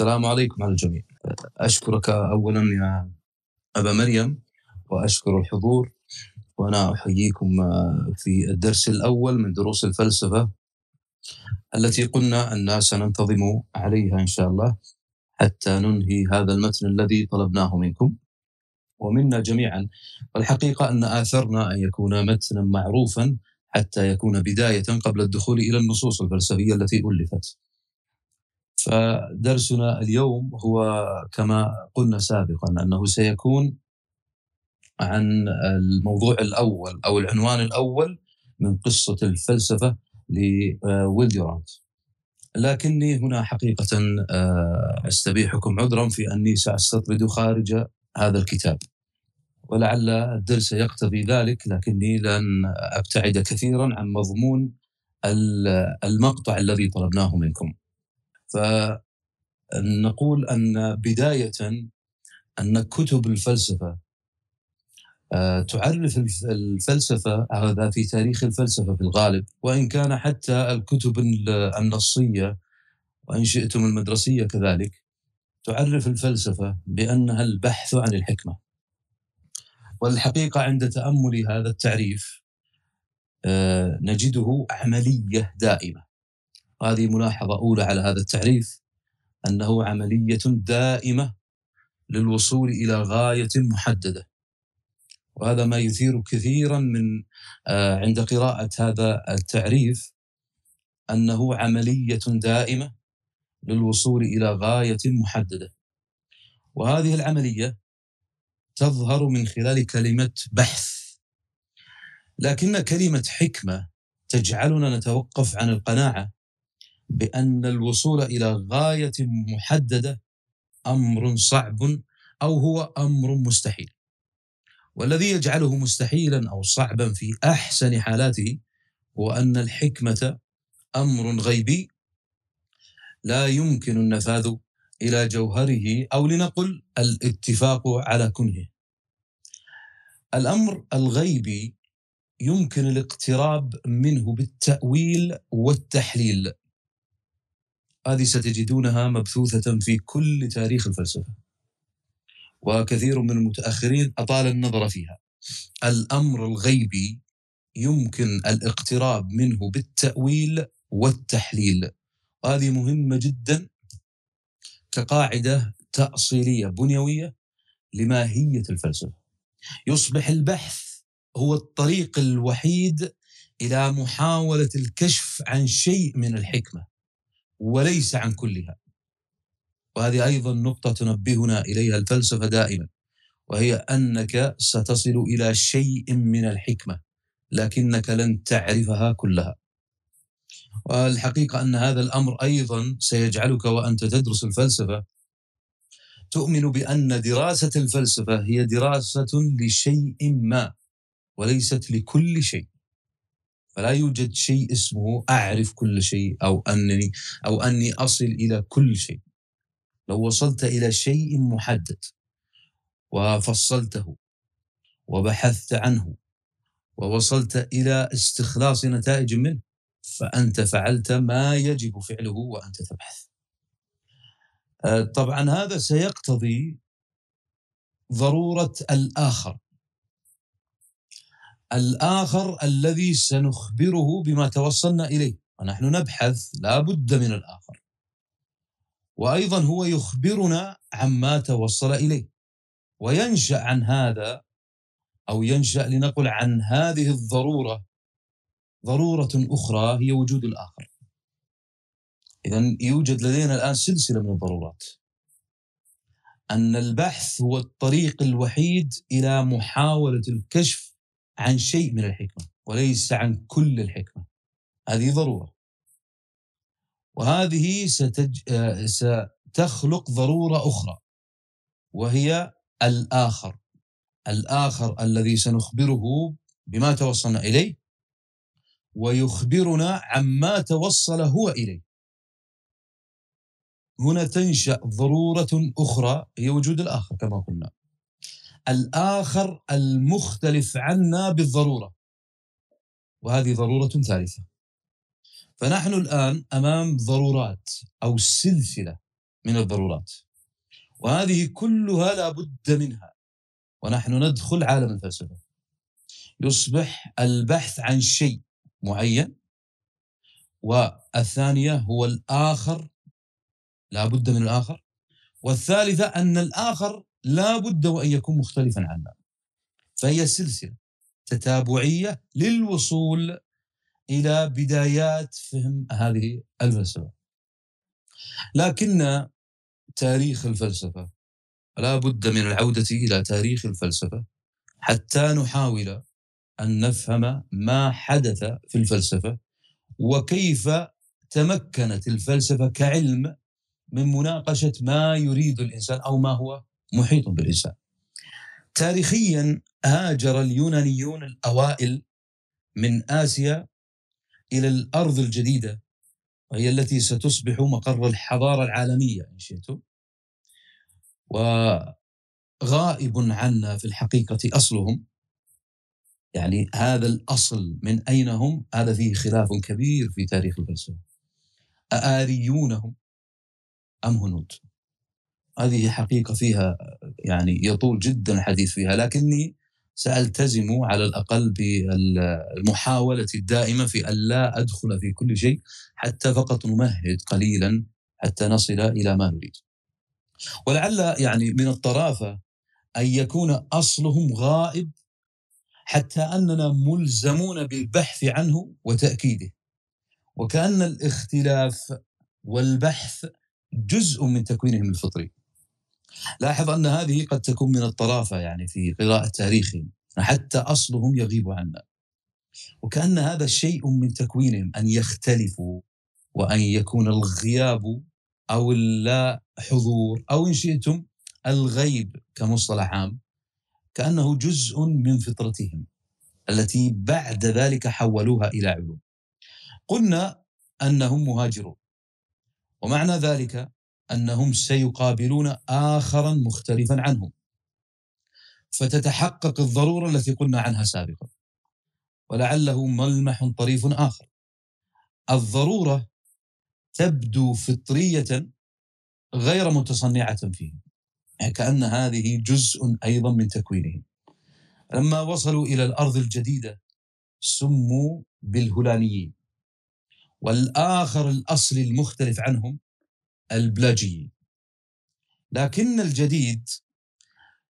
السلام عليكم على الجميع. أشكرك أولا يا أبا مريم وأشكر الحضور وأنا أحييكم في الدرس الأول من دروس الفلسفة التي قلنا أن سننتظم عليها إن شاء الله حتى ننهي هذا المتن الذي طلبناه منكم. ومنا جميعا والحقيقة أن آثرنا أن يكون متنا معروفا حتى يكون بداية قبل الدخول إلى النصوص الفلسفية التي ألفت. فدرسنا اليوم هو كما قلنا سابقا أنه سيكون عن الموضوع الأول أو العنوان الأول من قصة الفلسفة لويل لكني هنا حقيقة آه، أستبيحكم عذرا في أني سأستطرد خارج هذا الكتاب. ولعل الدرس يقتضي ذلك لكني لن أبتعد كثيرا عن مضمون المقطع الذي طلبناه منكم. فنقول أن بداية أن كتب الفلسفة آه، تعرف الفلسفة هذا في تاريخ الفلسفة في الغالب وإن كان حتى الكتب النصية وإن شئتم المدرسية كذلك تعرف الفلسفة بأنها البحث عن الحكمة. والحقيقة عند تأمل هذا التعريف آه، نجده عملية دائمة. هذه ملاحظة أولى على هذا التعريف أنه عملية دائمة للوصول إلى غاية محددة. وهذا ما يثير كثيرا من آه، عند قراءة هذا التعريف أنه عملية دائمة للوصول إلى غاية محددة. وهذه العملية تظهر من خلال كلمة بحث. لكن كلمة حكمة تجعلنا نتوقف عن القناعة بأن الوصول إلى غاية محددة أمر صعب أو هو أمر مستحيل. والذي يجعله مستحيلا أو صعبا في أحسن حالاته هو أن الحكمة أمر غيبي لا يمكن النفاذ إلى جوهره أو لنقل الاتفاق على كنهه. الأمر الغيبي يمكن الاقتراب منه بالتأويل والتحليل. هذه ستجدونها مبثوثة في كل تاريخ الفلسفة. وكثير من المتأخرين أطال النظر فيها. الأمر الغيبي يمكن الاقتراب منه بالتأويل والتحليل. هذه مهمة جدا كقاعدة تأصيلية بنيوية لماهية الفلسفة. يصبح البحث هو الطريق الوحيد إلى محاولة الكشف عن شيء من الحكمة. وليس عن كلها. وهذه أيضا نقطة تنبهنا إليها الفلسفة دائما وهي أنك ستصل إلى شيء من الحكمة لكنك لن تعرفها كلها. والحقيقة أن هذا الأمر أيضا سيجعلك وأنت تدرس الفلسفة تؤمن بأن دراسة الفلسفة هي دراسة لشيء ما وليست لكل شيء. فلا يوجد شيء اسمه أعرف كل شيء أو أنني أو أني أصل إلى كل شيء. لو وصلت إلى شيء محدد وفصلته وبحثت عنه ووصلت إلى استخلاص نتائج منه فأنت فعلت ما يجب فعله وأنت تبحث. آه، طبعا هذا سيقتضي ضرورة الآخر. الآخر الذي سنخبره بما توصلنا إليه. ونحن نبحث لا بد من الآخر. وأيضا هو يخبرنا عما توصل إليه. وينشأ عن هذا أو ينشأ لنقل عن هذه الضرورة ضرورة أخرى هي وجود الآخر. إذا يوجد لدينا الآن سلسلة من الضرورات. أن البحث هو الطريق الوحيد إلى محاولة الكشف عن شيء من الحكمة وليس عن كل الحكمة. هذه ضرورة. وهذه ستج... آه، ستخلق ضرورة أخرى وهي الآخر. الآخر الذي سنخبره بما توصلنا إليه ويخبرنا عما توصل هو إليه. هنا تنشأ ضرورة أخرى هي وجود الآخر كما قلنا. الآخر المختلف عنا بالضرورة. وهذه ضرورة ثالثة. فنحن الآن أمام ضرورات أو سلسلة من الضرورات. وهذه كلها لا بد منها. ونحن ندخل عالم الفلسفة. يصبح البحث عن شيء معين والثانية هو الآخر لا بد من الآخر. والثالثة أن الآخر لا بد وأن يكون مختلفا عنا. فهي سلسلة تتابعية للوصول إلى بدايات فهم هذه الفلسفة. لكن تاريخ الفلسفة لا بد من العودة إلى تاريخ الفلسفة حتى نحاول أن نفهم ما حدث في الفلسفة وكيف تمكنت الفلسفة كعلم من مناقشة ما يريد الإنسان أو ما هو محيط بالإنسان. تاريخيا هاجر اليونانيون الأوائل من آسيا إلى الأرض الجديدة وهي التي ستصبح مقر الحضارة العالمية إن شئتم. وغائب عنا في الحقيقة أصلهم. يعني هذا الأصل من أين هم؟ هذا فيه خلاف كبير في تاريخ الفلسفة. أآريون هم أم هنود؟ هذه حقيقة فيها يعني يطول جدا الحديث فيها لكني سألتزم على الأقل بالمحاولة الدائمة في أن لا أدخل في كل شيء حتى فقط نمهد قليلا حتى نصل إلى ما نريد. ولعل يعني من الطرافة أن يكون أصلهم غائب حتى أننا ملزمون بالبحث عنه وتأكيده. وكأن الاختلاف والبحث جزء من تكوينهم الفطري. لاحظ أن هذه قد تكون من الطرافة يعني في قراءة تاريخهم حتى أصلهم يغيب عنا وكأن هذا شيء من تكوينهم أن يختلفوا وأن يكون الغياب أو اللا حضور أو إن شئتم الغيب كمصطلح عام كأنه جزء من فطرتهم التي بعد ذلك حولوها إلى علوم. قلنا أنهم مهاجرون ومعنى ذلك أنهم سيقابلون آخرا مختلفا عنهم. فتتحقق الضرورة التي قلنا عنها سابقا. ولعله ملمح طريف آخر. الضرورة تبدو فطرية غير متصنعة فيهم. يعني كأن هذه جزء أيضا من تكوينهم. لما وصلوا إلى الأرض الجديدة سموا بالهلانيين والآخر الأصلي المختلف عنهم البلاجيين. لكن الجديد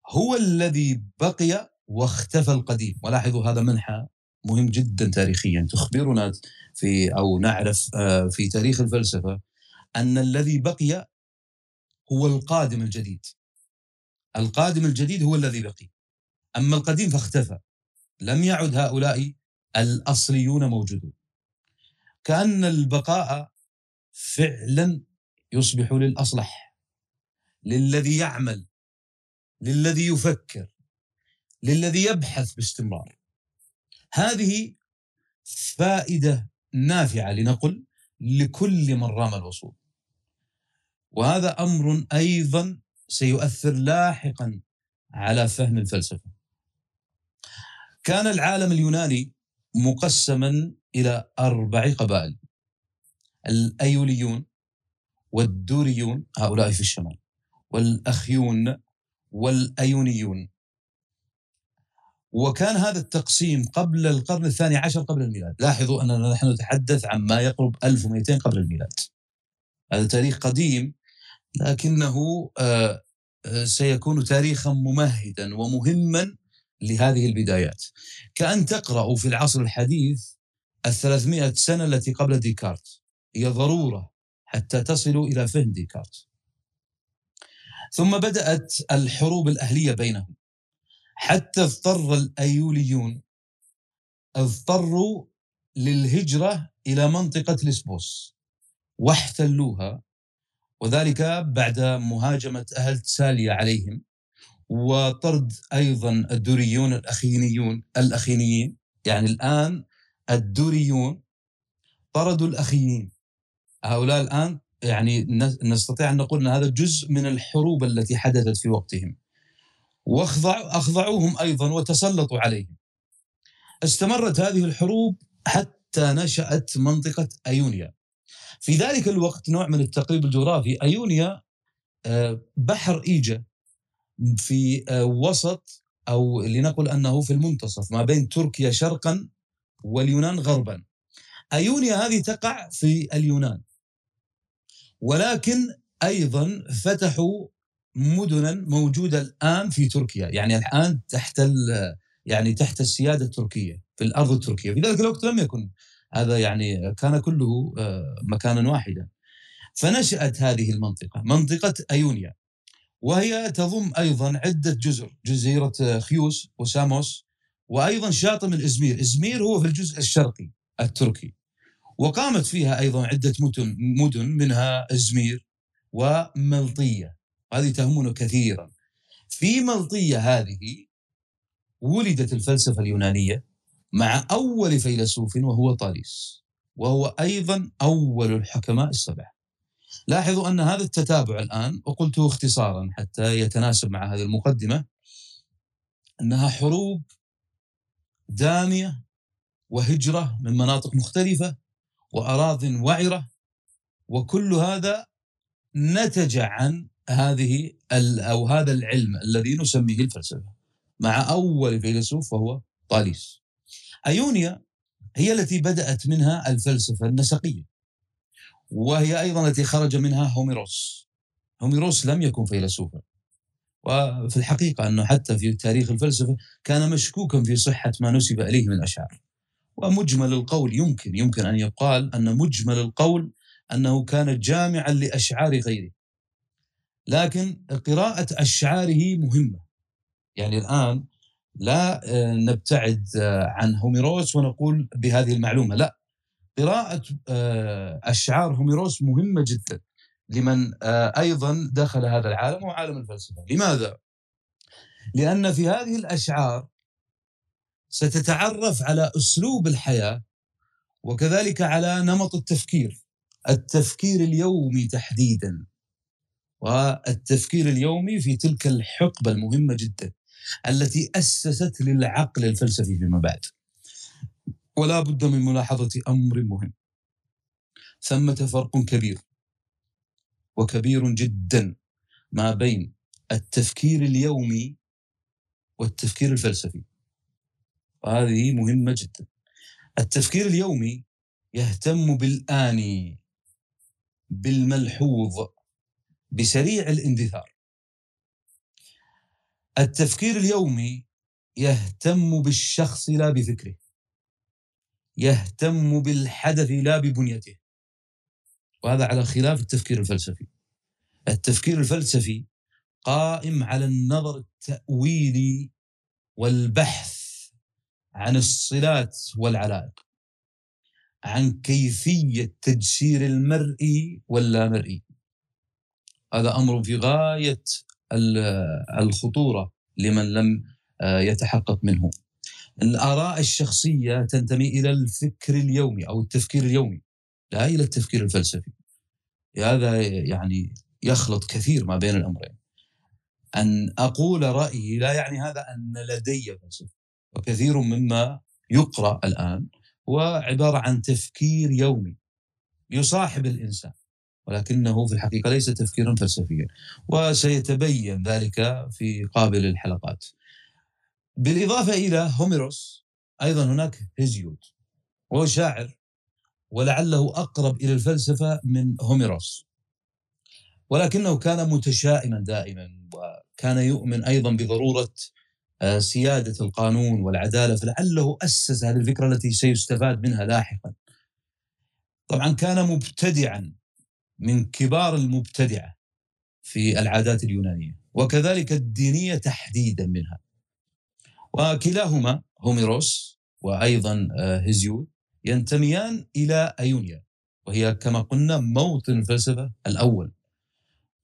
هو الذي بقي واختفى القديم. ولاحظوا هذا منحى مهم جدا تاريخيا. تخبرنا في أو نعرف آه، في تاريخ الفلسفة أن الذي بقي هو القادم الجديد. القادم الجديد هو الذي بقي. أما القديم فاختفى. لم يعد هؤلاء الأصليون موجودون. كأن البقاء فعلا يصبح للأصلح للذي يعمل للذي يفكر للذي يبحث باستمرار. هذه فائدة نافعة لنقل لكل من رام الوصول. وهذا أمر أيضا سيؤثر لاحقا على فهم الفلسفة. كان العالم اليوناني مقسما إلى أربع قبائل الأيوليون والدوريون هؤلاء في الشمال والأخيون والأيونيون. وكان هذا التقسيم قبل القرن الثاني عشر قبل الميلاد. لاحظوا أننا نحن نتحدث عن ما يقرب 1200 قبل الميلاد. هذا تاريخ قديم لكنه آه، آه، سيكون تاريخا ممهدا ومهما لهذه البدايات. كأن تقرأ في العصر الحديث الثلاثمائة سنة التي قبل ديكارت هي ضرورة حتى تصلوا إلى فهم ديكارت. ثم بدأت الحروب الأهلية بينهم. حتى اضطر الأيوليون اضطروا للهجرة إلى منطقة لسبوس واحتلوها وذلك بعد مهاجمة أهل تساليا عليهم وطرد أيضا الدوريون الأخينيون الأخينيين يعني الآن الدوريون طردوا الأخيين هؤلاء الآن يعني نستطيع أن نقول أن هذا جزء من الحروب التي حدثت في وقتهم. واخضع أخضعوهم أيضا وتسلطوا عليهم. استمرت هذه الحروب حتى نشأت منطقة أيونيا. في ذلك الوقت نوع من التقريب الجغرافي أيونيا آه، بحر إيجا في آه، وسط أو لنقل أنه في المنتصف ما بين تركيا شرقا واليونان غربا. أيونيا هذه تقع في اليونان. ولكن أيضا فتحوا مدنا موجودة الآن في تركيا، يعني الآن تحت يعني تحت السيادة التركية في الأرض التركية، في ذلك الوقت لم يكن. هذا يعني كان كله آه، مكانا واحدا. فنشأت هذه المنطقة منطقة أيونيا. وهي تضم أيضا عدة جزر جزيرة خيوس وساموس وأيضا شاطئ من إزمير. إزمير هو في الجزء الشرقي التركي. وقامت فيها أيضا عدة مدن, مدن منها إزمير وملطية. هذه تهمنا كثيرا. في ملطية هذه ولدت الفلسفة اليونانية مع أول فيلسوف وهو طاليس وهو أيضا أول الحكماء السبعة. لاحظوا أن هذا التتابع الآن وقلته اختصارا حتى يتناسب مع هذه المقدمة أنها حروب دامية وهجرة من مناطق مختلفة وأراض وعرة وكل هذا نتج عن هذه أو هذا العلم الذي نسميه الفلسفة مع أول فيلسوف وهو طاليس. أيونيا هي التي بدأت منها الفلسفة النسقية وهي أيضا التي خرج منها هوميروس. هوميروس لم يكن فيلسوفا وفي الحقيقة أنه حتى في تاريخ الفلسفة كان مشكوكا في صحة ما نسب إليه من أشعار ومجمل القول يمكن يمكن أن يقال أن مجمل القول أنه كان جامعا لأشعار غيره. لكن قراءة أشعاره مهمة. يعني الآن لا آه، نبتعد آه، عن هوميروس ونقول بهذه المعلومة. لا قراءة آه، أشعار هوميروس مهمة جدا. لمن أيضا دخل هذا العالم وعالم الفلسفة. لماذا؟ لأن في هذه الأشعار ستتعرف على أسلوب الحياة وكذلك على نمط التفكير. التفكير اليومي تحديدا والتفكير اليومي في تلك الحقبة المهمة جدا التي أسست للعقل الفلسفي فيما بعد. ولا بد من ملاحظة أمر مهم. ثمة فرق كبير وكبير جدا ما بين التفكير اليومي والتفكير الفلسفي. وهذه مهمة جدا. التفكير اليومي يهتم بالآني بالملحوظ بسريع الاندثار. التفكير اليومي يهتم بالشخص لا بفكره. يهتم بالحدث لا ببنيته. وهذا على خلاف التفكير الفلسفي. التفكير الفلسفي قائم على النظر التأويلي والبحث عن الصلات والعلائق عن كيفية تجسير المرئي واللامرئي هذا أمر في غاية الخطورة لمن لم آه، يتحقق منه. الآراء الشخصية تنتمي إلى الفكر اليومي أو التفكير اليومي لا إلى التفكير الفلسفي. هذا يعني يخلط كثير ما بين الأمرين. أن أقول رأيي لا يعني هذا أن لدي فلسفة. وكثير مما يقرأ الآن هو عبارة عن تفكير يومي يصاحب الإنسان ولكنه في الحقيقة ليس تفكيرا فلسفيا وسيتبين ذلك في قابل الحلقات بالإضافة إلى هوميروس أيضا هناك هيزيود وهو شاعر ولعله أقرب إلى الفلسفة من هوميروس. ولكنه كان متشائما دائما وكان يؤمن أيضا بضرورة سيادة القانون والعدالة فلعله أسس هذه الفكرة التي سيستفاد منها لاحقا. طبعا كان مبتدعا من كبار المبتدعة في العادات اليونانية وكذلك الدينية تحديدا منها. وكلاهما هوميروس وأيضا آه، هيزيود ينتميان إلى أيونيا وهي كما قلنا موطن الفلسفة الأول.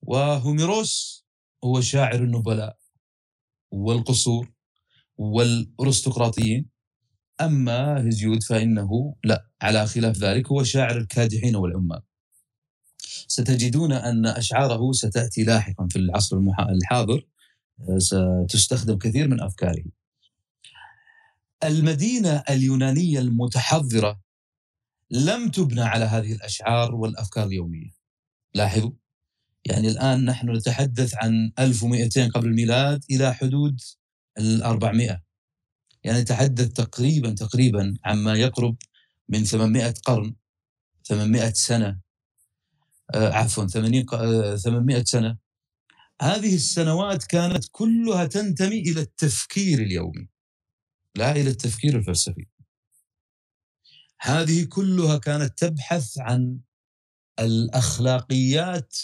وهوميروس هو شاعر النبلاء والقصور والأرستقراطيين. أما هيزيود فإنه لا على خلاف ذلك هو شاعر الكادحين والعمال. ستجدون أن أشعاره ستأتي لاحقا في العصر الحاضر. آه، ستستخدم كثير من أفكاره. المدينة اليونانية المتحضرة لم تبنى على هذه الأشعار والأفكار اليومية. لاحظوا يعني الآن نحن نتحدث عن 1200 قبل الميلاد إلى حدود ال 400 يعني نتحدث تقريبا تقريبا عما يقرب من 800 قرن 800 سنة. آه عفوا 80 آه 800 سنة. هذه السنوات كانت كلها تنتمي إلى التفكير اليومي لا إلى التفكير الفلسفي. هذه كلها كانت تبحث عن الأخلاقيات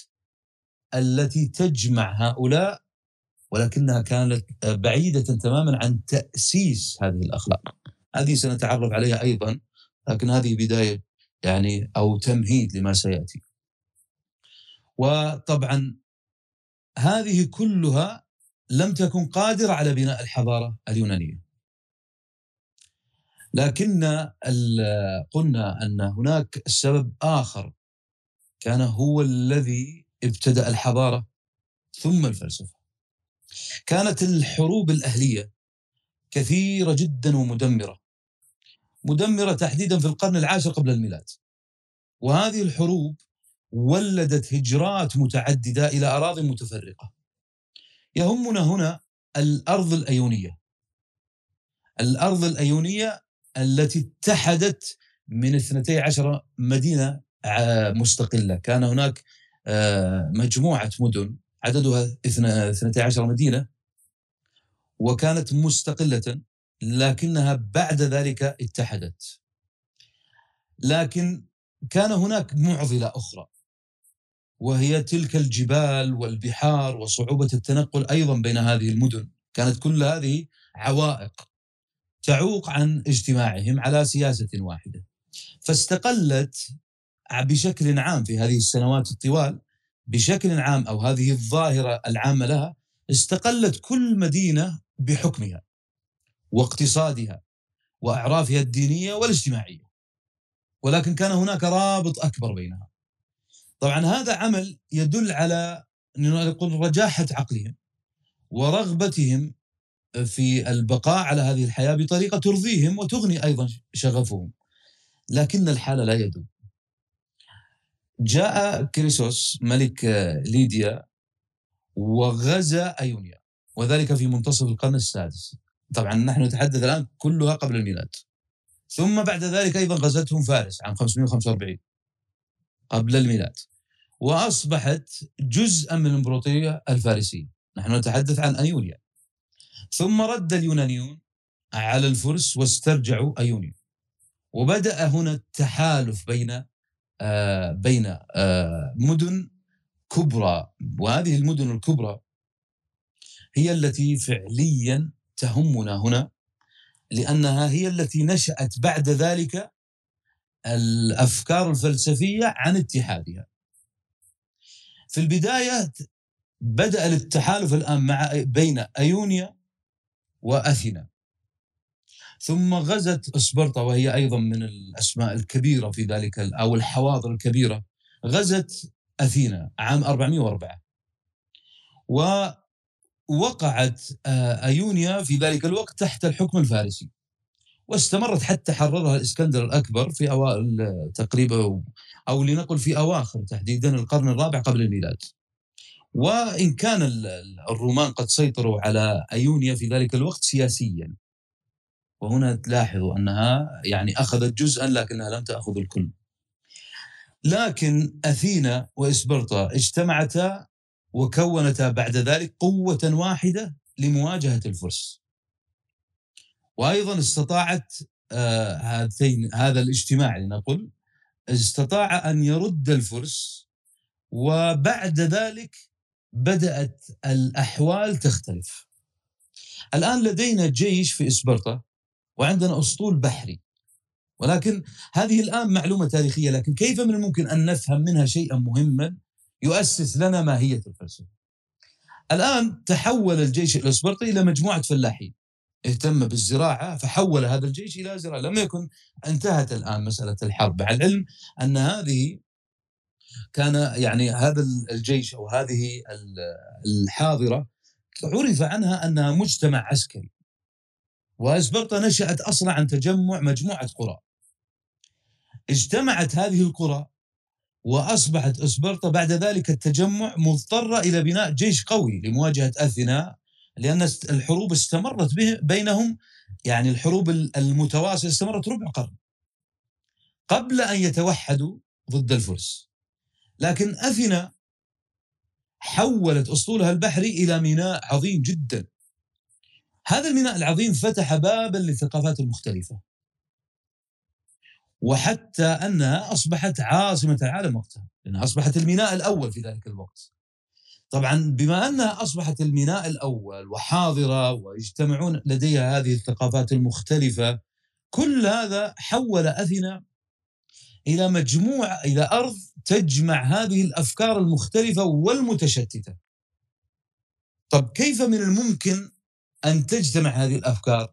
التي تجمع هؤلاء ولكنها كانت بعيدة تماما عن تأسيس هذه الأخلاق. هذه سنتعرف عليها أيضا لكن هذه بداية يعني أو تمهيد لما سيأتي. وطبعا هذه كلها لم تكن قادرة على بناء الحضارة اليونانية. لكن قلنا أن هناك سبب آخر كان هو الذي ابتدأ الحضارة ثم الفلسفة. كانت الحروب الأهلية كثيرة جدا ومدمرة مدمرة تحديدا في القرن العاشر قبل الميلاد. وهذه الحروب ولدت هجرات متعددة إلى أراضي متفرقة. يهمنا هنا الأرض الأيونية. الأرض الأيونية التي اتحدت من 12 مدينة مستقلة. كان هناك آه، مجموعة مدن عددها 12 مدينة وكانت مستقلة لكنها بعد ذلك اتحدت. لكن كان هناك معضلة أخرى وهي تلك الجبال والبحار وصعوبة التنقل أيضا بين هذه المدن. كانت كل هذه عوائق تعوق عن اجتماعهم على سياسة واحدة. فاستقلت بشكل عام في هذه السنوات الطوال بشكل عام أو هذه الظاهرة العامة لها استقلت كل مدينة بحكمها واقتصادها وأعرافها الدينية والاجتماعية. ولكن كان هناك رابط أكبر بينها. طبعا هذا عمل يدل على نقول رجاحة عقلهم ورغبتهم في البقاء على هذه الحياة بطريقة ترضيهم وتغني أيضا شغفهم. لكن الحال لا يدوم. جاء كريسوس ملك ليديا وغزا أيونيا وذلك في منتصف القرن السادس. طبعا نحن نتحدث الآن كلها قبل الميلاد. ثم بعد ذلك أيضا غزتهم فارس عام 545 قبل الميلاد. وأصبحت جزءا من الإمبراطورية الفارسية. نحن نتحدث عن أيونيا. ثم رد اليونانيون على الفرس واسترجعوا أيونيا. وبدأ هنا التحالف بين آه بين آه مدن كبرى وهذه المدن الكبرى هي التي فعليا تهمنا هنا لأنها هي التي نشأت بعد ذلك الأفكار الفلسفية عن اتحادها. في البداية بدأ التحالف الآن مع بين أيونيا وأثينا. ثم غزت اسبرطا وهي أيضا من الأسماء الكبيرة في ذلك أو الحواضر الكبيرة غزت أثينا عام 404 ووقعت آه، أيونيا في ذلك الوقت تحت الحكم الفارسي. واستمرت حتى حررها الإسكندر الأكبر في اوائل تقريبا أو لنقل في أواخر تحديدا القرن الرابع قبل الميلاد. وإن كان الرومان قد سيطروا على أيونيا في ذلك الوقت سياسيا. وهنا تلاحظوا أنها يعني أخذت جزءا لكنها لم تأخذ الكل. لكن أثينا وإسبرطا اجتمعتا وكونتا بعد ذلك قوة واحدة لمواجهة الفرس. وأيضا استطاعت آه هاتين هذا الاجتماع لنقل استطاع أن يرد الفرس وبعد ذلك بدأت الأحوال تختلف. الآن لدينا جيش في إسبرطا وعندنا أسطول بحري. ولكن هذه الآن معلومة تاريخية لكن كيف من الممكن أن نفهم منها شيئا مهما يؤسس لنا ماهية الفلسفة. الآن تحول الجيش الاسبرطي إلى مجموعة فلاحين. اهتم بالزراعة فحول هذا الجيش إلى زراعة، لم يكن انتهت الآن مسألة الحرب، مع العلم أن هذه كان يعني هذا الجيش أو هذه الحاضرة عرف عنها أنها مجتمع عسكري. واسبرطا نشأت أصلا عن تجمع مجموعة قرى. اجتمعت هذه القرى وأصبحت اسبرطه بعد ذلك التجمع مضطرة إلى بناء جيش قوي لمواجهة أثينا لأن الحروب استمرت بينهم يعني الحروب المتواصلة استمرت ربع قرن. قبل أن يتوحدوا ضد الفرس. لكن أثينا حولت اسطولها البحري إلى ميناء عظيم جدا. هذا الميناء العظيم فتح بابا للثقافات المختلفة وحتى أنها أصبحت عاصمة العالم وقتها لأنها أصبحت الميناء الأول في ذلك الوقت طبعا بما أنها أصبحت الميناء الأول وحاضرة ويجتمعون لديها هذه الثقافات المختلفة كل هذا حول اثينا إلى مجموعة إلى أرض تجمع هذه الأفكار المختلفة والمتشتتة. طب كيف من الممكن أن تجتمع هذه الأفكار؟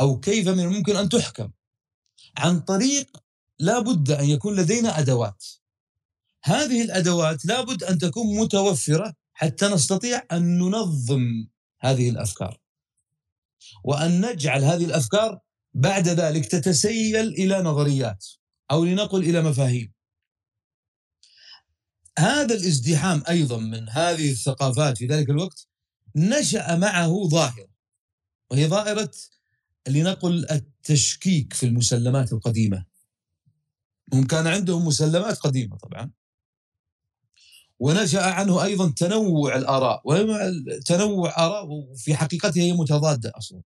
أو كيف من الممكن أن تحكم؟ عن طريق لا بد أن يكون لدينا أدوات. هذه الأدوات لابد أن تكون متوفرة حتى نستطيع أن ننظم هذه الأفكار. وأن نجعل هذه الأفكار بعد ذلك تتسيل إلى نظريات أو لنقل إلى مفاهيم. هذا الازدحام أيضا من هذه الثقافات في ذلك الوقت نشأ معه ظاهره وهي ظاهرة لنقل التشكيك في المسلمات القديمة. هم كان عندهم مسلمات قديمة طبعا. ونشأ عنه أيضا تنوع الآراء تنوع آراء وفي حقيقتها هي متضادة أصلا.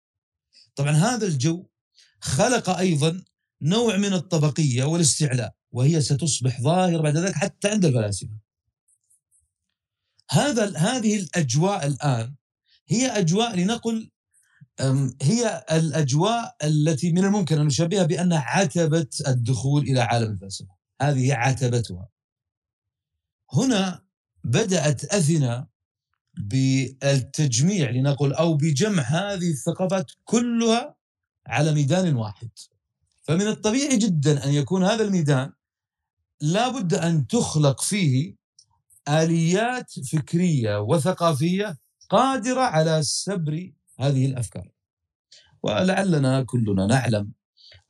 طبعا هذا الجو خلق أيضا نوع من الطبقية والاستعلاء وهي ستصبح ظاهرة بعد ذلك حتى عند الفلاسفة. هذا هذه الأجواء الآن هي أجواء لنقل هي الأجواء التي من الممكن أن نشبهها بانها عتبه الدخول إلى عالم الفلسفة، هذه عتبتها. هنا بدأت اثينا بالتجميع لنقل أو بجمع هذه الثقافات كلها على ميدان واحد. فمن الطبيعي جدا أن يكون هذا الميدان لابد أن تخلق فيه آليات فكرية وثقافية قادرة على سبر هذه الأفكار. ولعلنا كلنا نعلم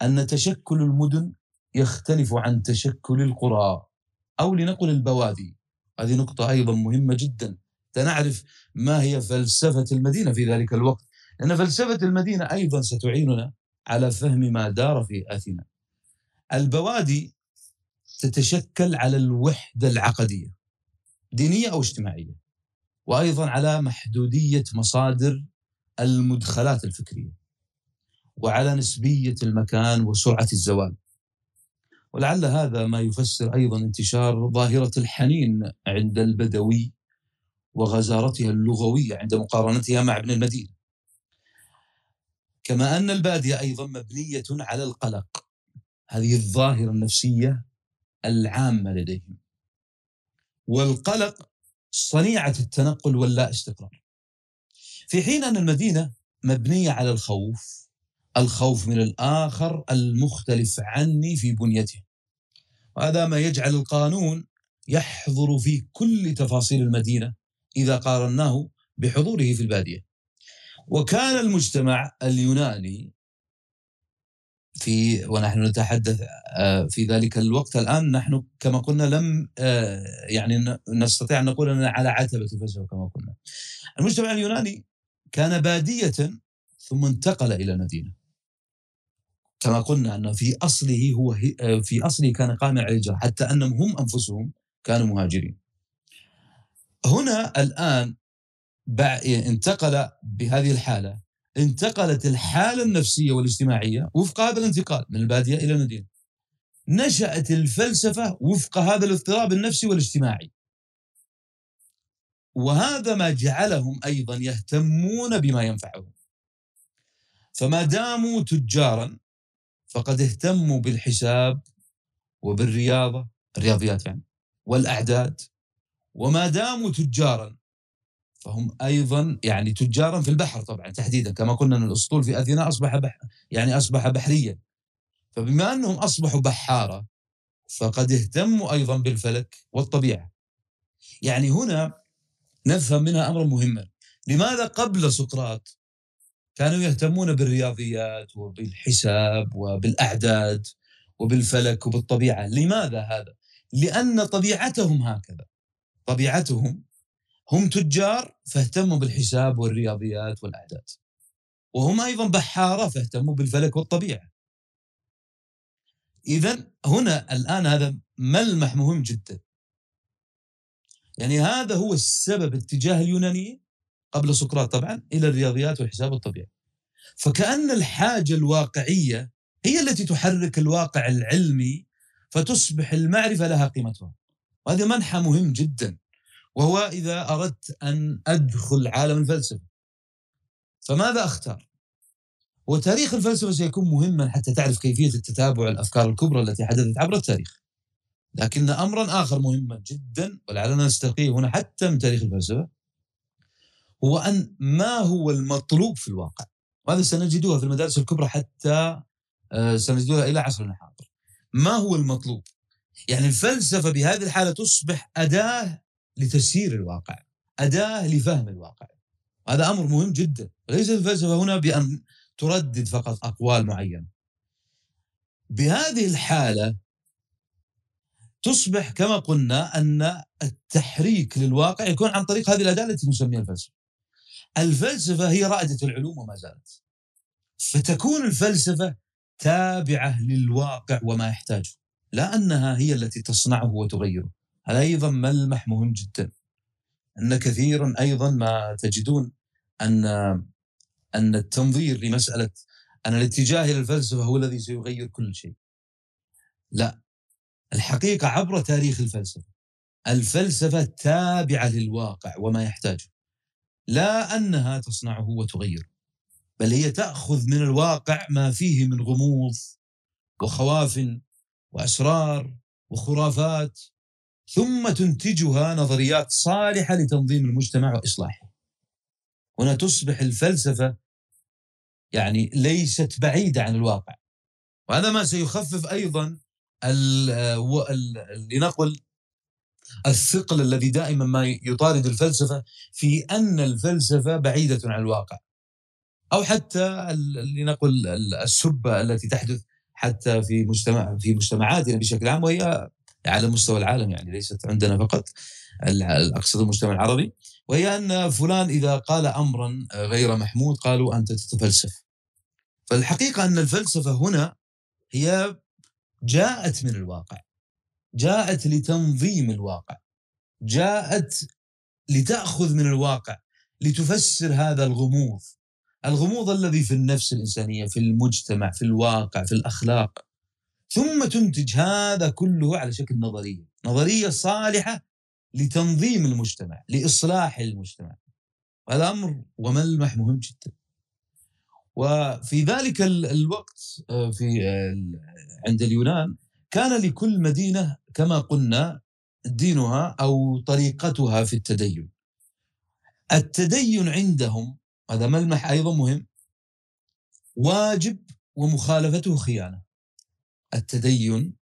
أن تشكل المدن يختلف عن تشكل القرى أو لنقل البوادي. هذه نقطة أيضا مهمة جدا. نعرف ما هي فلسفة المدينة في ذلك الوقت، لأن فلسفة المدينة أيضا ستعيننا على فهم ما دار في آثينا. البوادي تتشكل على الوحدة العقدية دينية أو اجتماعية وأيضا على محدودية مصادر المدخلات الفكرية وعلى نسبية المكان وسرعة الزوال. ولعل هذا ما يفسر أيضا انتشار ظاهرة الحنين عند البدوي وغزارتها اللغوية عند مقارنتها مع ابن المدينة. كما أن البادية أيضا مبنية على القلق هذه الظاهرة النفسية العامة لديهم. والقلق صنيعة التنقل واللا استقرار. في حين أن المدينة مبنية على الخوف الخوف من الآخر المختلف عني في بنيته وهذا ما يجعل القانون يحضر في كل تفاصيل المدينة إذا قارناه بحضوره في البادية وكان المجتمع اليوناني في ونحن نتحدث آه، في ذلك الوقت الآن نحن كما قلنا لم آه، يعني نستطيع أن نقول أننا على عتبة الفلسفة كما قلنا. المجتمع اليوناني كان بادية ثم انتقل إلى المدينة. كما قلنا أن في أصله هو في أصله كان قائما على الهجره حتى أنهم هم أنفسهم كانوا مهاجرين. هنا الآن انتقل بهذه الحالة انتقلت الحالة النفسية والاجتماعية وفق هذا الانتقال من البادية إلى المدينة. نشأت الفلسفة وفق هذا الاضطراب النفسي والاجتماعي. وهذا ما جعلهم أيضا يهتمون بما ينفعهم. فما داموا تجارا فقد اهتموا بالحساب وبالرياضة الرياضيات يعني والأعداد. وما داموا تجارا فهم أيضا يعني تجارا في البحر طبعا تحديدا كما قلنا إن الأسطول في أثينا أصبح بح يعني أصبح بحريا. فبما أنهم أصبحوا بحارة فقد اهتموا أيضا بالفلك والطبيعة. يعني هنا نفهم منها امرا مهما لماذا قبل سقراط؟ كانوا يهتمون بالرياضيات وبالحساب وبالأعداد وبالفلك وبالطبيعة. لماذا هذا؟ لأن طبيعتهم هكذا. طبيعتهم هم تجار فاهتموا بالحساب والرياضيات والأعداد. وهم أيضا بحارة فاهتموا بالفلك والطبيعة. إذا هنا الآن هذا ملمح مهم جدا. يعني هذا هو السبب اتجاه اليونانيين قبل سقراط طبعا إلى الرياضيات والحساب والطبيعة فكأن الحاجة الواقعية هي التي تحرك الواقع العلمي فتصبح المعرفة لها قيمتها. وهذا منحى مهم جدا وهو إذا أردت أن أدخل عالم الفلسفة. فماذا أختار؟ وتاريخ الفلسفة سيكون مهما حتى تعرف كيفية التتابع الأفكار الكبرى التي حدثت عبر التاريخ. لكن أمرا آخر مهما جدا ولعلنا نستقيه هنا حتى من تاريخ الفلسفة هو أن ما هو المطلوب في الواقع؟ وهذا سنجدها في المدارس الكبرى حتى آه، سنجدها إلى عصرنا الحاضر ما هو المطلوب؟ يعني الفلسفة بهذه الحالة تصبح أداة لتسيير الواقع أداة لفهم الواقع. هذا أمر مهم جدا. ليس الفلسفة هنا بأن تردد فقط أقوال معينة. بهذه الحالة تصبح كما قلنا أن التحريك للواقع يكون عن طريق هذه الأداة التي نسميها الفلسفة. الفلسفة هي رائدة العلوم وما زالت. فتكون الفلسفة تابعة للواقع وما يحتاجه لا أنها هي التي تصنعه وتغيره. هذا أيضا ملمح مهم جدا. أن كثيرا أيضا ما تجدون أن أن التنظير لمسألة أن الاتجاه إلى الفلسفة هو الذي سيغير كل شيء. لا. الحقيقة عبر تاريخ الفلسفة الفلسفة تابعة للواقع وما يحتاجه. لا أنها تصنعه وتغيره بل هي تأخذ من الواقع ما فيه من غموض وخواف وأسرار وخرافات ثم تنتجها نظريات صالحة لتنظيم المجتمع وإصلاحه. هنا تصبح الفلسفة يعني ليست بعيدة عن الواقع وهذا ما سيخفف أيضا لنقل الثقل الذي دائما ما يطارد الفلسفة في أن الفلسفة بعيدة عن الواقع أو حتى لنقل السبة التي تحدث حتى في مجتمع في مجتمعاتنا بشكل عام وهي على مستوى العالم يعني ليست عندنا فقط أقصد المجتمع العربي وهي أن فلان إذا قال امرا غير محمود قالوا أنت تتفلسف. فالحقيقة أن الفلسفة هنا هي جاءت من الواقع. جاءت لتنظيم الواقع. جاءت لتأخذ من الواقع لتفسر هذا الغموض. الغموض الذي في النفس الإنسانية، في المجتمع، في الواقع، في الأخلاق. ثم تنتج هذا كله على شكل نظرية، نظرية صالحة لتنظيم المجتمع، لإصلاح المجتمع. هذا أمر وملمح مهم جدا. وفي ذلك الوقت آه، في عند اليونان كان لكل مدينة كما قلنا دينها أو طريقتها في التدين. التدين عندهم هذا ملمح أيضا مهم واجب ومخالفته خيانة. التدين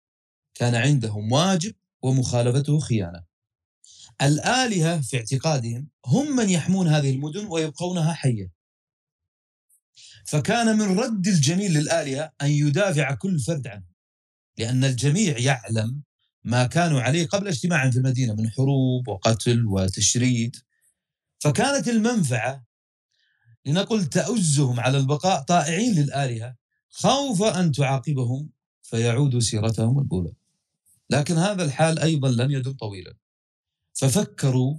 كان عندهم واجب ومخالفته خيانة. الآلهة في اعتقادهم هم من يحمون هذه المدن ويبقونها حية. فكان من رد الجميل للآلهة أن يدافع كل فرد عنه. لأن الجميع يعلم ما كانوا عليه قبل اجتماعهم في المدينة من حروب وقتل وتشريد. فكانت المنفعة لنقل تأزهم على البقاء طائعين للآلهة خوف أن تعاقبهم فيعودوا سيرتهم الأولى لكن هذا الحال أيضا لم يدم طويلا ففكروا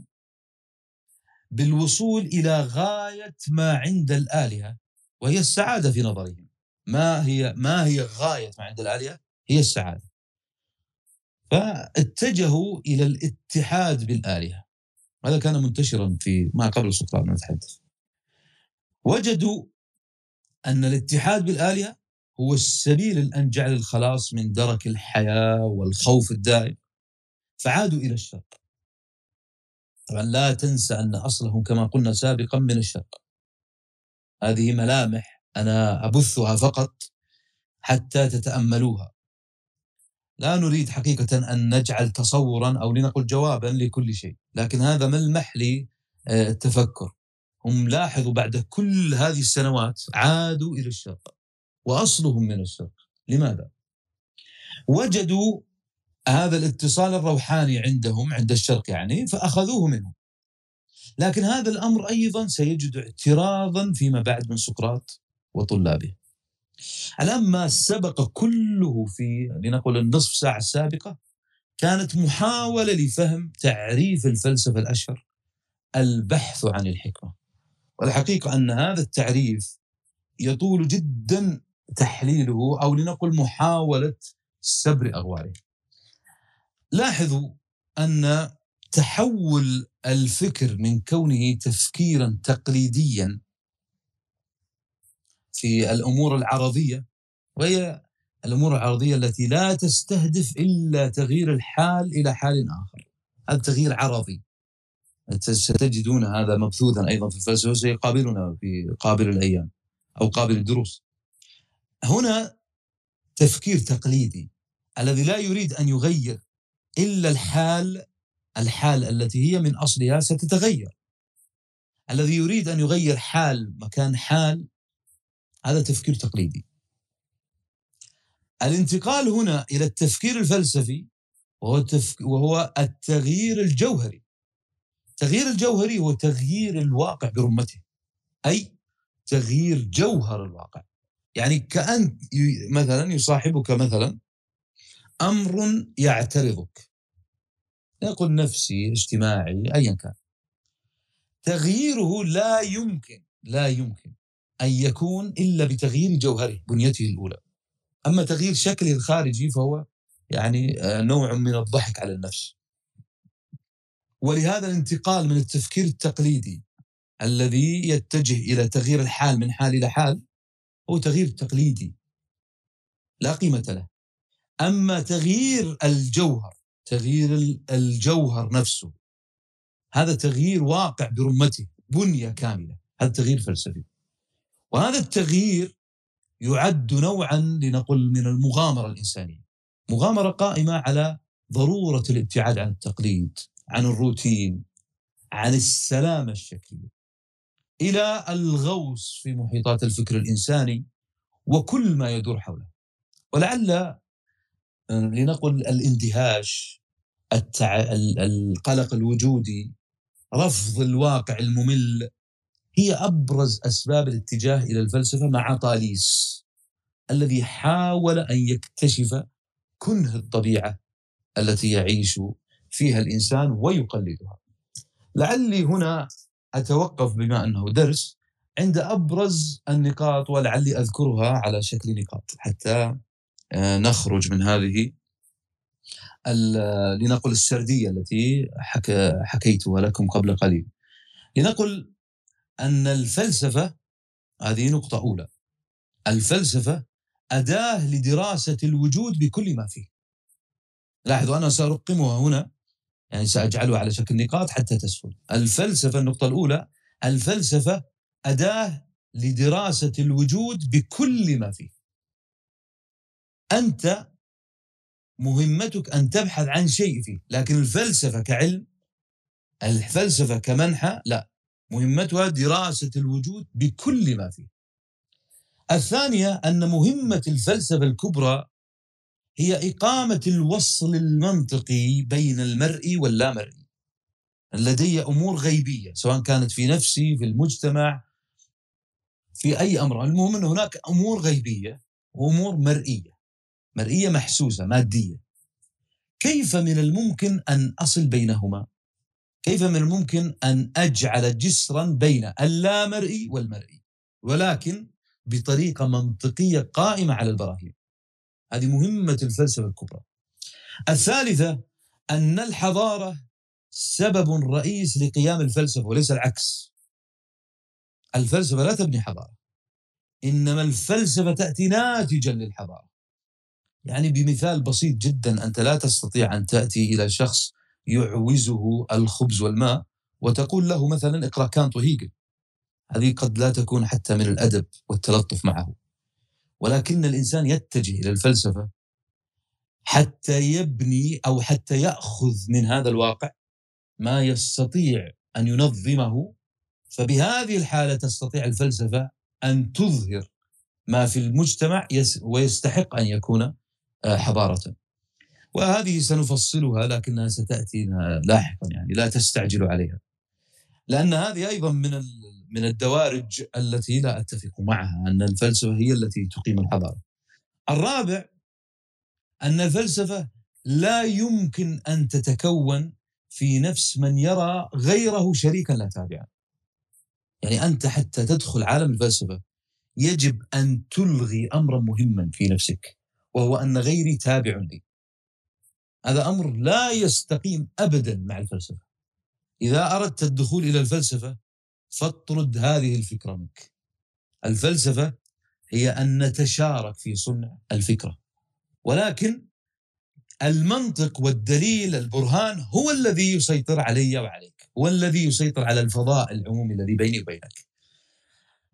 بالوصول إلى غاية ما عند الآلهة وهي السعادة في نظرهم. ما هي ما هي غاية ما عند الآلهة؟ هي السعادة. فاتجهوا إلى الاتحاد بالآلهة. هذا كان منتشرا في ما قبل سقراط نتحدث وجدوا أن الاتحاد بالآلهة هو السبيل الأنجع للخلاص من درك الحياة والخوف الدائم. فعادوا إلى الشرق. طبعا لا تنسى أن أصلهم كما قلنا سابقا من الشرق. هذه ملامح أنا أبثها فقط حتى تتأملوها. لا نريد حقيقة أن نجعل تصورا أو لنقل جوابا لكل شيء لكن هذا ملمح للتفكر هم لاحظوا بعد كل هذه السنوات عادوا إلى الشرق وأصلهم من الشرق. لماذا؟ وجدوا هذا الاتصال الروحاني عندهم عند الشرق يعني فأخذوه منهم. لكن هذا الأمر أيضا سيجد اعتراضا فيما بعد من سقراط وطلابه الآن ما سبق كله في لنقل النصف ساعة السابقة كانت محاولة لفهم تعريف الفلسفة الأشهر البحث عن الحكمة والحقيقة أن هذا التعريف يطول جدا تحليله أو لنقل محاولة سبر أغواره. لاحظوا أن تحول الفكر من كونه تفكيرا تقليديا في الأمور العرضية وهي الأمور العرضية التي لا تستهدف إلا تغيير الحال إلى حال آخر. هذا تغيير عرضي. ستجدون هذا مبثوثا أيضا في الفلسفة سيقابلنا في قابل الأيام أو قابل الدروس. هنا تفكير تقليدي الذي لا يريد أن يغير إلا الحال الحال التي هي من أصلها ستتغير. الذي يريد أن يغير حال مكان حال هذا تفكير تقليدي. الانتقال هنا إلى التفكير الفلسفي وهو التفك... وهو التغيير الجوهري. التغيير الجوهري هو تغيير الواقع برمته. أي تغيير جوهر الواقع. يعني كأن مثلا يصاحبك مثلا أمر يعترضك يقول نفسي اجتماعي أيا كان. تغييره لا يمكن لا يمكن أن يكون إلا بتغيير جوهره بنيته الأولى. أما تغيير شكله الخارجي فهو يعني نوع من الضحك على النفس. ولهذا الانتقال من التفكير التقليدي الذي يتجه إلى تغيير الحال من حال إلى حال هو تغيير تقليدي. لا قيمة له. أما تغيير الجوهر تغيير الجوهر نفسه. هذا تغيير واقع برمته بنية كاملة. هذا تغيير فلسفي. وهذا التغيير يعد نوعا لنقل من المغامرة الإنسانية. مغامرة قائمة على ضرورة الابتعاد عن التقليد عن الروتين عن السلامة الشكلية. إلى الغوص في محيطات الفكر الإنساني وكل ما يدور حوله. ولعل آه، لنقل الاندهاش التع... القلق الوجودي رفض الواقع الممل هي أبرز أسباب الاتجاه إلى الفلسفة مع طاليس الذي حاول أن يكتشف كنه الطبيعة التي يعيش فيها الإنسان ويقلدها. لعلي هنا أتوقف بما أنه درس عند أبرز النقاط ولعلي أذكرها على شكل نقاط حتى آه، نخرج من هذه لنقل السردية التي حكى حكيتها لكم قبل قليل. لنقل أن الفلسفة هذه نقطة أولى. الفلسفة أداة لدراسة الوجود بكل ما فيه. لاحظوا أنا سأرقمها هنا يعني سأجعلها على شكل نقاط حتى تسهل الفلسفة النقطة الأولى الفلسفة أداة لدراسة الوجود بكل ما فيه أنت مهمتك أن تبحث عن شيء فيه. لكن الفلسفة كعلم الفلسفة كمنحى لا. مهمتها دراسة الوجود بكل ما فيه. الثانية أن مهمة الفلسفة الكبرى هي إقامة الوصل المنطقي بين المرئي واللامرئي. لدي أمور غيبية سواء كانت في نفسي في المجتمع في أي أمر. المهم أن هناك أمور غيبية وأمور مرئية. مرئية محسوسة مادية. كيف من الممكن أن أصل بينهما؟ كيف من الممكن أن أجعل جسرا بين اللامرئي والمرئي؟ ولكن بطريقة منطقية قائمة على البراهين. هذه مهمة الفلسفة الكبرى. الثالثة أن الحضارة سبب رئيس لقيام الفلسفة وليس العكس. الفلسفة لا تبني حضارة إنما الفلسفة تأتي ناتجا للحضارة. يعني بمثال بسيط جدا أنت لا تستطيع أن تأتي إلى شخص يعوزه الخبز والماء وتقول له مثلا اقرأ كانت وهيجل هذه قد لا تكون حتى من الأدب والتلطف معه. ولكن الإنسان يتجه إلى الفلسفة حتى يبني أو حتى يأخذ من هذا الواقع ما يستطيع أن ينظمه. فبهذه الحالة تستطيع الفلسفة أن تظهر ما في المجتمع ويستحق أن يكون آه، حضارة. وهذه سنفصلها لكنها ستاتي لاحقا يعني لا تستعجلوا عليها لأن هذه أيضا من من الدوارج التي لا أتفق معها أن الفلسفة هي التي تقيم الحضارة. الرابع أن الفلسفة لا يمكن أن تتكون في نفس من يرى غيره شريكا لا تابعا. يعني أنت حتى تدخل عالم الفلسفة يجب أن تلغي امرا مهما في نفسك وهو أن غيري تابع لي. هذا أمر لا يستقيم ابدا مع الفلسفة. إذا أردت الدخول إلى الفلسفة فاطرد هذه الفكرة منك. الفلسفة هي أن نتشارك في صنع الفكرة. ولكن المنطق والدليل البرهان هو الذي يسيطر علي وعليك، هو الذي يسيطر على الفضاء العمومي الذي بيني وبينك.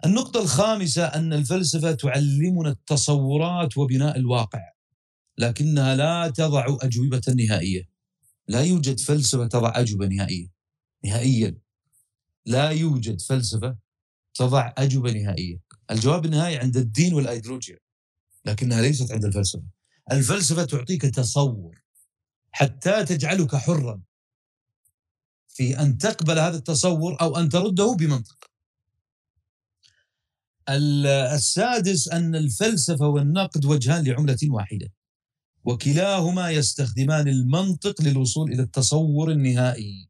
النقطة الخامسة أن الفلسفة تعلمنا التصورات وبناء الواقع لكنها لا تضع أجوبة نهائية. لا يوجد فلسفة تضع أجوبة نهائية. نهائيا. لا يوجد فلسفة تضع أجوبة نهائية. الجواب النهائي عند الدين والأيديولوجيا لكنها ليست عند الفلسفة. الفلسفة تعطيك تصور حتى تجعلك حرا في أن تقبل هذا التصور أو أن ترده بمنطق. السادس أن الفلسفة والنقد وجهان لعملة واحدة وكلاهما يستخدمان المنطق للوصول إلى التصور النهائي.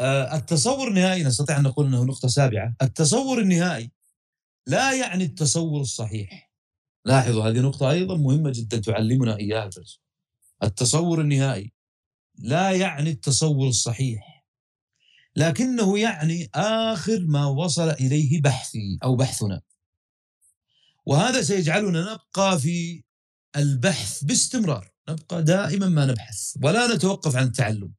آه، التصور النهائي نستطيع أن نقول أنه نقطة سابعة التصور النهائي لا يعني التصور الصحيح. لاحظوا هذه نقطة أيضا مهمة جدا تعلمنا إياها الفلسفة التصور النهائي لا يعني التصور الصحيح. لكنه يعني آخر ما وصل إليه بحثي أو بحثنا. وهذا سيجعلنا نبقى في البحث باستمرار. نبقى دائما ما نبحث ولا نتوقف عن التعلم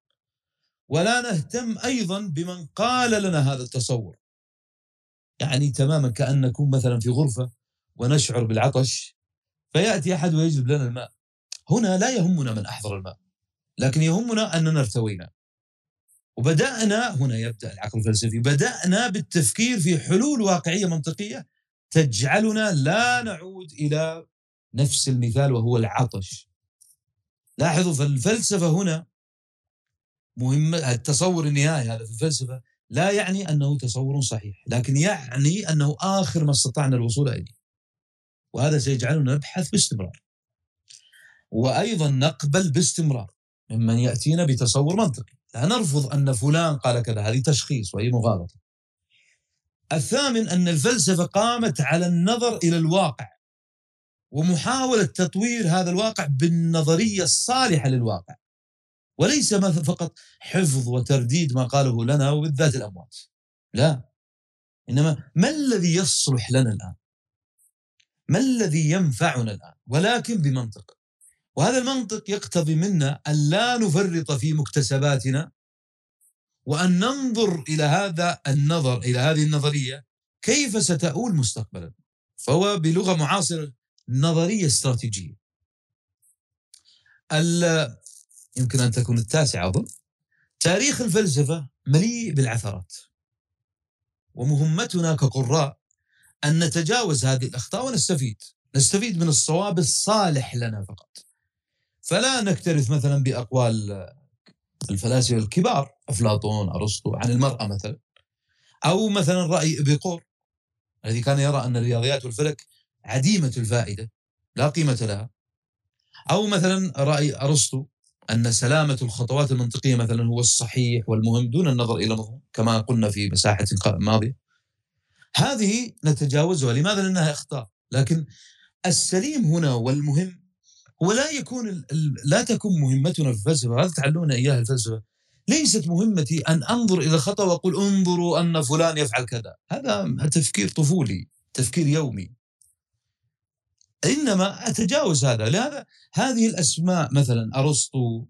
ولا نهتم أيضا بمن قال لنا هذا التصور. يعني تماما كأن نكون مثلا في غرفة ونشعر بالعطش فيأتي أحد ويجلب لنا الماء. هنا لا يهمنا من أحضر الماء لكن يهمنا أننا ارتوينا. وبدأنا هنا يبدأ العقل الفلسفي بدأنا بالتفكير في حلول واقعية منطقية تجعلنا لا نعود إلى نفس المثال وهو العطش. لاحظوا فالفلسفة هنا مهمة التصور النهائي هذا في الفلسفة لا يعني أنه تصور صحيح لكن يعني أنه آخر ما استطعنا الوصول إليه. وهذا سيجعلنا نبحث باستمرار. وأيضا نقبل باستمرار ممن يأتينا بتصور منطقي. لا نرفض أن فلان قال كذا هذه تشخيص وهي مغالطة. الثامن أن الفلسفة قامت على النظر إلى الواقع ومحاولة تطوير هذا الواقع بالنظرية الصالحة للواقع. وليس فقط حفظ وترديد ما قاله لنا وبالذات الأموات. لا. إنما ما الذي يصلح لنا الآن؟ ما الذي ينفعنا الآن؟ ولكن بمنطق. وهذا المنطق يقتضي منا أن لا نفرط في مكتسباتنا وأن ننظر إلى هذا النظر إلى هذه النظرية كيف ستؤول مستقبلا. فهو بلغة معاصرة نظرية استراتيجية. يمكن أن تكون التاسعة أظن. تاريخ الفلسفة مليء بالعثرات. ومهمتنا كقراء أن نتجاوز هذه الأخطاء ونستفيد. نستفيد من الصواب الصالح لنا فقط. فلا نكترث مثلا بأقوال الفلاسفة الكبار أفلاطون أرسطو عن المرأة مثلا. أو مثلا رأي إبيقور الذي كان يرى أن الرياضيات والفلك عديمة الفائدة لا قيمة لها. أو مثلا رأي أرسطو أن سلامة الخطوات المنطقية مثلا هو الصحيح والمهم دون النظر إلى مضمون كما قلنا في مساحة ماضية. هذه نتجاوزها لماذا؟ لأنها أخطاء. لكن السليم هنا والمهم هو لا يكون لا تكون مهمتنا في الفلسفة هذا تعلمنا إياها الفلسفة. ليست مهمتي أن أنظر إلى الخطأ وأقول انظروا أن فلان يفعل كذا. هذا تفكير طفولي تفكير يومي. إنما أتجاوز هذا. لهذا هذه الأسماء مثلا أرسطو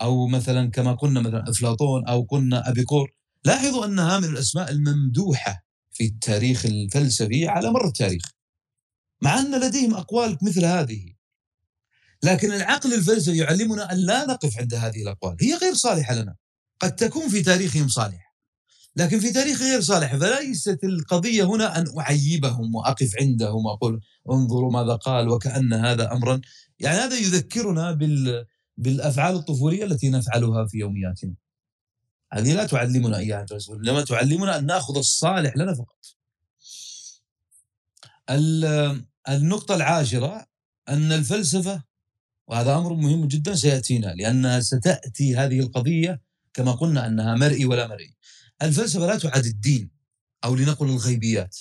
أو مثلا كما قلنا مثلا أفلاطون أو قلنا ابيقور لاحظوا أنها من الأسماء الممدوحة في التاريخ الفلسفي على مر التاريخ. مع أن لديهم أقوال مثل هذه. لكن العقل الفلسفي يعلمنا أن لا نقف عند هذه الأقوال. هي غير صالحة لنا. قد تكون في تاريخهم صالحه لكن في تاريخ غير صالح فليست القضية هنا أن أعيبهم وأقف عندهم وأقول انظروا ماذا قال وكأن هذا أمرا. يعني هذا يذكرنا بال بالأفعال الطفولية التي نفعلها في يومياتنا. هذه لا تعلمنا إياها إنما تعلمنا أن نأخذ الصالح لنا فقط. النقطة العاشرة أن الفلسفة وهذا أمر مهم جدا سيأتينا لأنها ستأتي هذه القضية كما قلنا أنها مرئي ولا مرئي. الفلسفة لا تعد الدين أو لنقل الغيبيات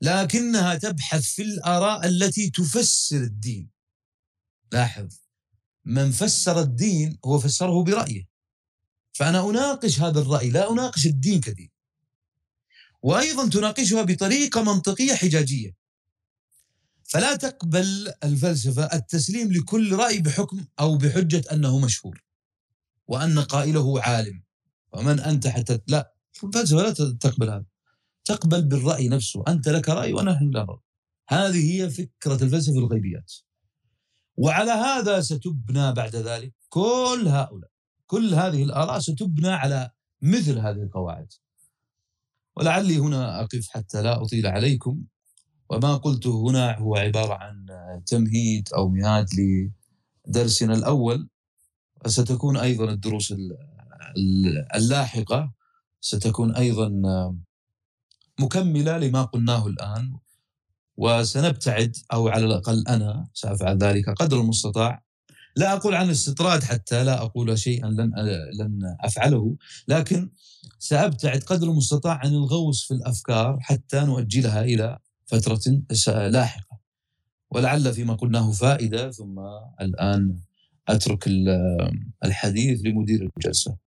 لكنها تبحث في الآراء التي تفسر الدين. لاحظ من فسر الدين هو فسره برأيه. فأنا أناقش هذا الرأي لا أناقش الدين كدين. وأيضا تناقشها بطريقة منطقية حجاجية. فلا تقبل الفلسفة التسليم لكل رأي بحكم أو بحجة أنه مشهور وأن قائله عالم. ومن أنت حتى لا الفلسفة لا تقبل هذا. تقبل بالرأي نفسه أنت لك رأي ونحن لا رأي. هذه هي فكرة الفلسفة الغيبيات. وعلى هذا ستبنى بعد ذلك كل هؤلاء. كل هذه الآراء ستبنى على مثل هذه القواعد. ولعلي هنا أقف حتى لا أطيل عليكم. وما قلته هنا هو عبارة عن تمهيد أو مهاد لدرسنا الأول. وستكون أيضا الدروس اللاحقة. ستكون أيضا مكملة لما قلناه الآن. وسنبتعد أو على الأقل أنا سأفعل ذلك قدر المستطاع. لا أقول عن الاستطراد حتى لا أقول شيئا لن لن أفعله. لكن سأبتعد قدر المستطاع عن الغوص في الأفكار حتى نؤجلها إلى فترة لاحقة ولعل فيما قلناه فائدة ثم الآن أترك الحديث لمدير الجلسة.